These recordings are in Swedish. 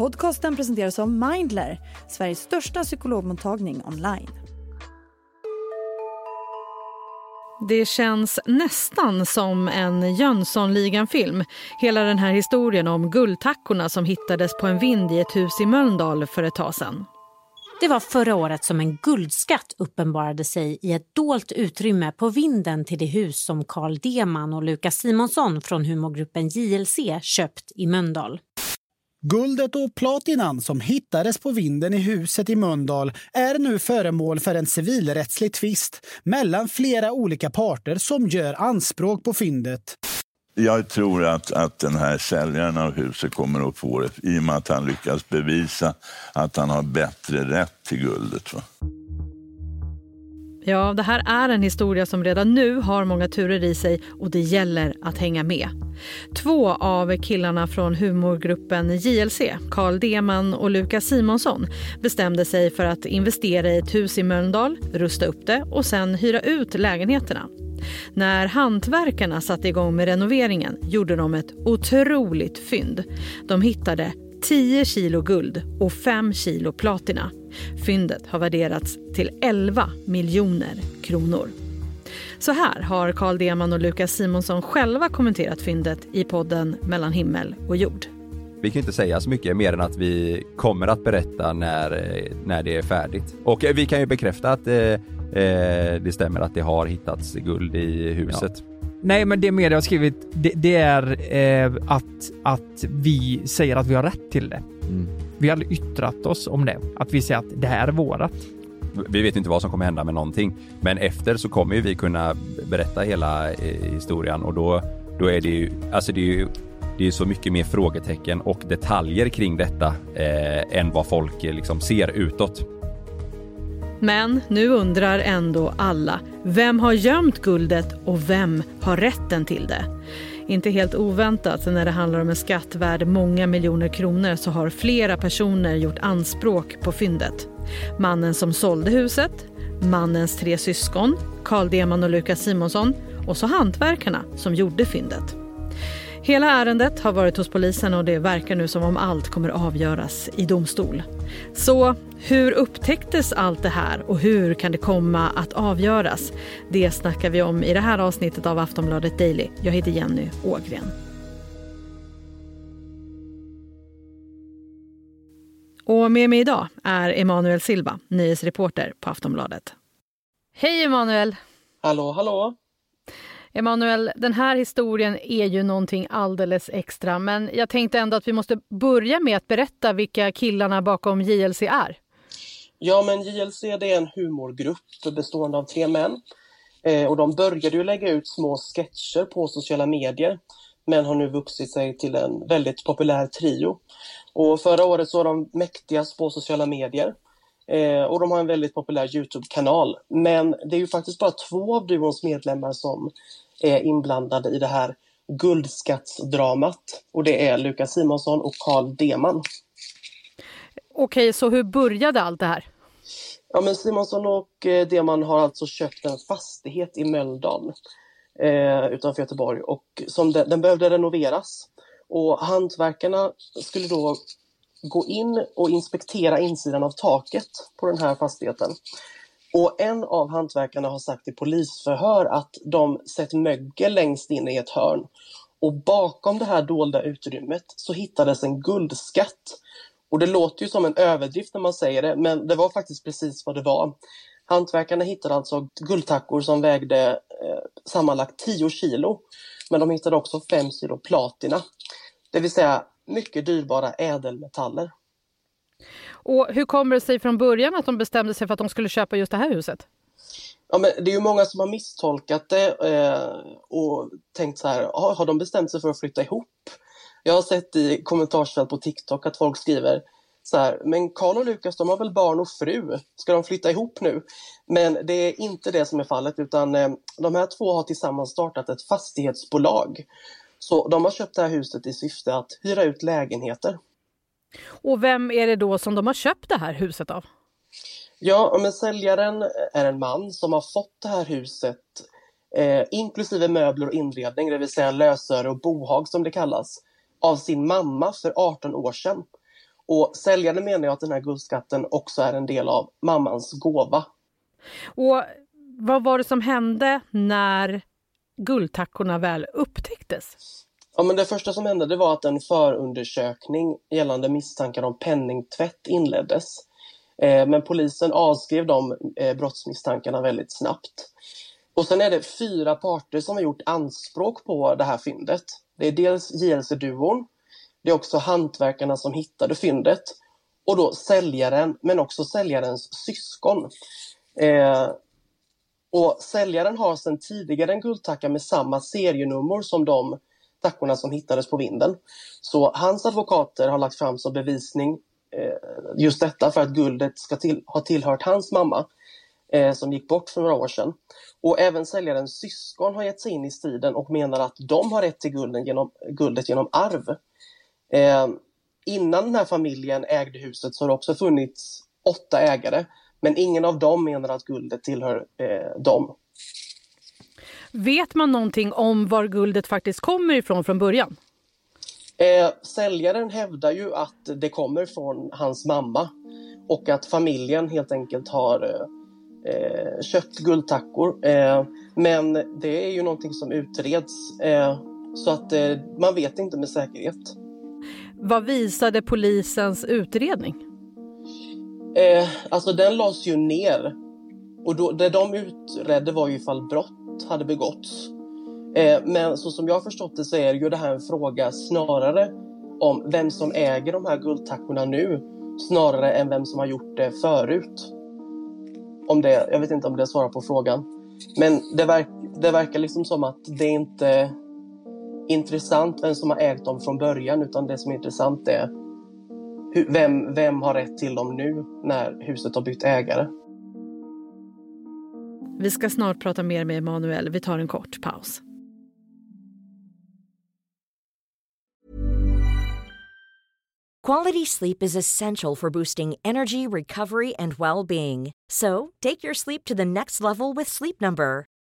Podcasten presenteras av Mindler, Sveriges största psykologmottagning online. Det känns nästan som en Jönssonligan-film. Hela den här historien om guldtackorna som hittades på en vind i ett hus i Mölndal för ett tag sedan. Det var förra året som en guldskatt uppenbarade sig i ett dolt utrymme på vinden till det hus som Carl Deman och Lukas Simonsson från humorgruppen JLC köpt i Mölndal. Guldet och platinan som hittades på vinden i huset i Mölndal är nu föremål för en civilrättslig tvist mellan flera olika parter som gör anspråk på fyndet. Jag tror att, att den här säljaren av huset kommer att få det i och med att han lyckas bevisa att han har bättre rätt till guldet. Va? Ja, det här är en historia som redan nu har många turer i sig och det gäller att hänga med. Två av killarna från humorgruppen JLC, Carl Deman och Lukas Simonsson bestämde sig för att investera i ett hus i Mölndal, rusta upp det och sen hyra ut lägenheterna. När hantverkarna satte igång med renoveringen gjorde de ett otroligt fynd. De hittade 10 kilo guld och 5 kilo platina. Fyndet har värderats till 11 miljoner kronor. Så här har Carl Deman och Lukas Simonsson själva kommenterat fyndet i podden Mellan himmel och jord. Vi kan inte säga så mycket mer än att vi kommer att berätta när, när det är färdigt. Och vi kan ju bekräfta att eh, Eh, det stämmer att det har hittats guld i huset. Ja. Nej, men det media har skrivit, det, det är eh, att, att vi säger att vi har rätt till det. Mm. Vi har aldrig yttrat oss om det, att vi säger att det här är vårat. Vi vet inte vad som kommer hända med någonting, men efter så kommer vi kunna berätta hela eh, historien och då, då är det ju, alltså det är ju det är så mycket mer frågetecken och detaljer kring detta eh, än vad folk eh, liksom ser utåt. Men nu undrar ändå alla, vem har gömt guldet och vem har rätten till det? Inte helt oväntat, när det handlar om en skatt värd många miljoner kronor så har flera personer gjort anspråk på fyndet. Mannen som sålde huset, mannens tre syskon, Carl Deman och Lukas Simonsson och så hantverkarna som gjorde fyndet. Hela ärendet har varit hos polisen och det verkar nu som om allt kommer avgöras i domstol. Så hur upptäcktes allt det här och hur kan det komma att avgöras? Det snackar vi om i det här avsnittet av Aftonbladet Daily. Jag heter Jenny Ågren. Och med mig idag är Emanuel Silva, nyhetsreporter på Aftonbladet. Hej Emanuel! Hallå, hallå! Emanuel, den här historien är ju någonting alldeles extra men jag tänkte ändå att vi måste börja med att berätta vilka killarna bakom JLC är. Ja, men JLC det är en humorgrupp bestående av tre män. Eh, och de började ju lägga ut små sketcher på sociala medier men har nu vuxit sig till en väldigt populär trio. Och förra året så var de mäktigast på sociala medier. Eh, och de har en väldigt populär Youtube-kanal. Men det är ju faktiskt bara två av duons medlemmar som är inblandade i det här guldskattsdramat. Och det är Lukas Simonsson och Carl Deman. Okej, så hur började allt det här? Ja, men Simonsson och eh, Deman har alltså köpt en fastighet i Mölndal eh, utanför Göteborg och som de, den behövde renoveras. Och hantverkarna skulle då gå in och inspektera insidan av taket på den här fastigheten. Och en av hantverkarna har sagt i polisförhör att de sett mögel längst in i ett hörn. Och bakom det här dolda utrymmet så hittades en guldskatt. Och det låter ju som en överdrift när man säger det, men det var faktiskt precis vad det var. Hantverkarna hittade alltså guldtackor som vägde eh, sammanlagt 10 kilo. Men de hittade också 5 kilo platina. Det vill säga mycket dyrbara ädelmetaller. Och hur kommer det sig från början att de bestämde sig för att de skulle köpa just det här huset? Ja, men det är ju många som har misstolkat det eh, och tänkt så här, har de bestämt sig för att flytta ihop? Jag har sett i kommentarsfält på TikTok att folk skriver så här, men Karl och Lukas de har väl barn och fru, ska de flytta ihop nu? Men det är inte det som är fallet utan eh, de här två har tillsammans startat ett fastighetsbolag så de har köpt det här huset i syfte att hyra ut lägenheter. Och vem är det då som de har köpt det här huset av? Ja, men säljaren är en man som har fått det här huset eh, inklusive möbler och inredning, det vill säga lösöre och bohag som det kallas, av sin mamma för 18 år sedan. Och säljaren menar att den här guldskatten också är en del av mammans gåva. Och vad var det som hände när guldtackorna väl upptäcktes? Ja, men det första som hände det var att en förundersökning gällande misstankar om penningtvätt inleddes. Eh, men polisen avskrev de eh, brottsmisstankarna väldigt snabbt. Och sen är det fyra parter som har gjort anspråk på det här fyndet. Det är dels JLC-duon, det är också hantverkarna som hittade fyndet och då säljaren, men också säljarens syskon. Eh, och säljaren har sedan tidigare en guldtacka med samma serienummer som de tackorna som hittades på vinden. Så hans advokater har lagt fram som bevisning eh, just detta för att guldet ska till, ha tillhört hans mamma eh, som gick bort för några år sedan. Och även säljarens syskon har gett sig in i striden och menar att de har rätt till gulden genom, guldet genom arv. Eh, innan den här familjen ägde huset så har det också funnits åtta ägare men ingen av dem menar att guldet tillhör eh, dem. Vet man någonting om var guldet faktiskt kommer ifrån från början? Eh, säljaren hävdar ju att det kommer från hans mamma och att familjen helt enkelt har eh, eh köpt guldtackor. Eh, men det är ju någonting som utreds eh, så att eh, man vet inte med säkerhet. Vad visade polisens utredning? Eh, alltså den lades ju ner. Och då, det de utredde var ju ifall brott hade begåtts. Eh, men så som jag har förstått det så är ju det här en fråga snarare om vem som äger de här guldtackorna nu snarare än vem som har gjort det förut. Om det, jag vet inte om det svarar på frågan. Men det, verk, det verkar liksom som att det inte är intressant vem som har ägt dem från början utan det som är intressant är vem, vem har rätt till dem nu när huset har bytt ägare? Vi ska snart prata mer med Emanuel. Vi tar en kort paus. Quality sleep is essential for boosting energy, recovery and well-being. So, take your sleep to the next level with Sleep Number.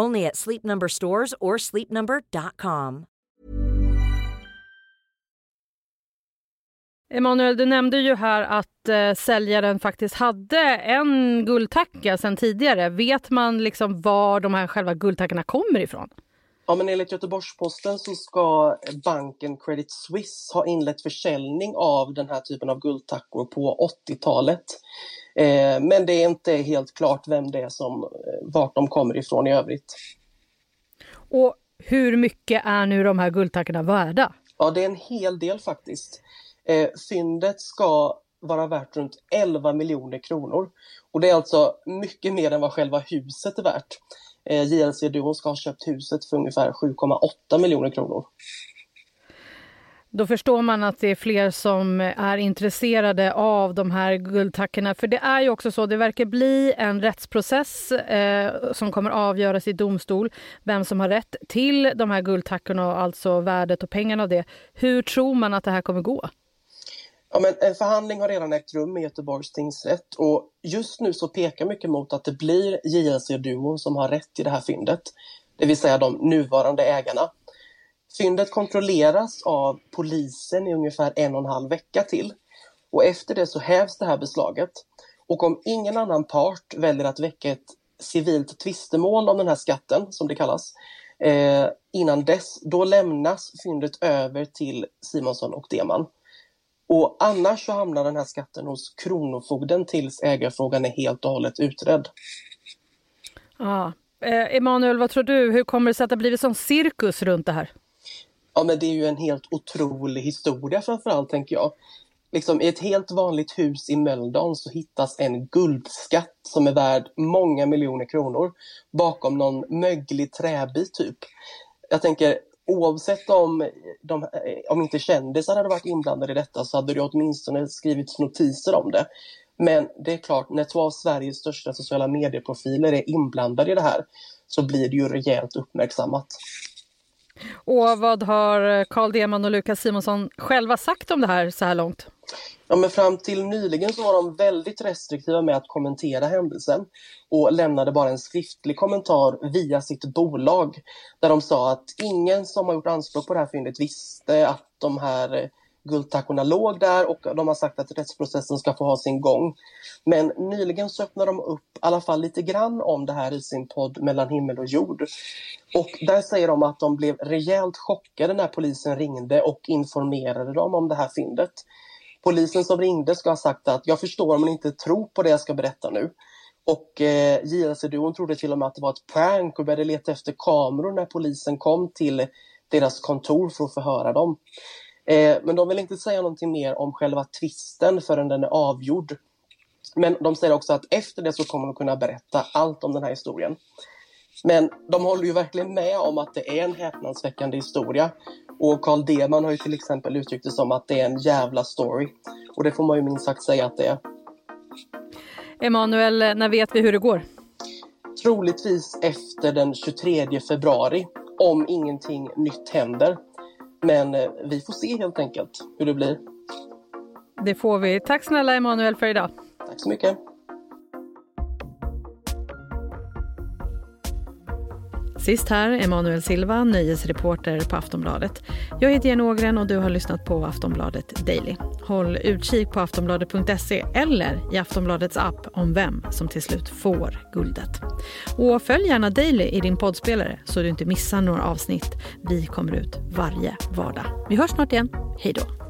Only at Sleep Number stores or sleepnumber.com. Emanuel, du nämnde ju här att eh, säljaren faktiskt hade en guldtacka sedan tidigare. Vet man liksom var de här själva guldtackorna kommer ifrån? Ja, men enligt Göteborgs-Posten så ska banken Credit Suisse ha inlett försäljning av den här typen av guldtackor på 80-talet. Eh, men det är inte helt klart vem det är som, eh, vart de kommer ifrån i övrigt. Och hur mycket är nu de här guldtackorna värda? Ja, det är en hel del faktiskt. Eh, fyndet ska vara värt runt 11 miljoner kronor. Och det är alltså mycket mer än vad själva huset är värt. Eh, JLC-duon ska ha köpt huset för ungefär 7,8 miljoner kronor. Då förstår man att det är fler som är intresserade av de här guldtackorna. För det är ju också så, det verkar bli en rättsprocess eh, som kommer avgöras i domstol. Vem som har rätt till de här guldtackorna och alltså värdet och pengarna av det. Hur tror man att det här kommer gå? Ja, men en förhandling har redan ägt rum i Göteborgs tingsrätt och just nu så pekar mycket mot att det blir JLC-duon som har rätt i det här fyndet. Det vill säga de nuvarande ägarna. Fyndet kontrolleras av polisen i ungefär en och en halv vecka till. Och efter det så hävs det här beslaget. Och om ingen annan part väljer att väcka ett civilt tvistemål om den här skatten, som det kallas, eh, innan dess, då lämnas fyndet över till Simonsson och Deman. Och annars så hamnar den här skatten hos Kronofogden tills ägarfrågan är helt och hållet utredd. Ja. Eh, Emanuel, vad tror du? Hur kommer det sig att det blivit sån cirkus runt det här? Ja, men det är ju en helt otrolig historia framförallt, tänker jag. Liksom, I ett helt vanligt hus i Mölndal så hittas en guldskatt som är värd många miljoner kronor bakom någon möglig träbit typ. Jag tänker, oavsett om, de, eh, om inte kändisar hade varit inblandade i detta så hade det åtminstone skrivits notiser om det. Men det är klart, när två av Sveriges största sociala medieprofiler är inblandade i det här så blir det ju rejält uppmärksammat. Och vad har eh, Carl Deman och Lukas Simonsson själva sagt om det här så här långt? Ja, men fram till nyligen så var de väldigt restriktiva med att kommentera händelsen och lämnade bara en skriftlig kommentar via sitt bolag där de sa att ingen som har gjort anspråk på det här fyndet visste att de här guldtackorna låg där och de har sagt att rättsprocessen ska få ha sin gång. Men nyligen så öppnade de upp i alla fall lite grann om det här i sin podd Mellan himmel och jord. Och där säger de att de blev rejält chockade när polisen ringde och informerade dem om det här fyndet. Polisen som ringde ska ha sagt att jag förstår om ni inte tror på det jag ska berätta nu. Och eh, JLC-duon trodde till och med att det var ett prank och började leta efter kameror när polisen kom till deras kontor för att förhöra dem. Eh, men de vill inte säga någonting mer om själva tvisten förrän den är avgjord. Men de säger också att efter det så kommer de kunna berätta allt om den här historien. Men de håller ju verkligen med om att det är en häpnadsväckande historia. Och Carl Deman har ju till exempel uttryckt det som att det är en jävla story. Och det får man ju minst sagt säga att det är. Emanuel, när vet vi hur det går? Troligtvis efter den 23 februari, om ingenting nytt händer. Men eh, vi får se helt enkelt hur det blir. Det får vi. Tack snälla Emanuel för idag. Tack så mycket. Sist här, Emanuel Silva, nöjesreporter på Aftonbladet. Jag heter Jenny Ågren och du har lyssnat på Aftonbladet Daily. Håll utkik på aftonbladet.se eller i Aftonbladets app om vem som till slut får guldet. Och följ gärna Daily i din poddspelare så du inte missar några avsnitt. Vi kommer ut varje vardag. Vi hörs snart igen. Hej då!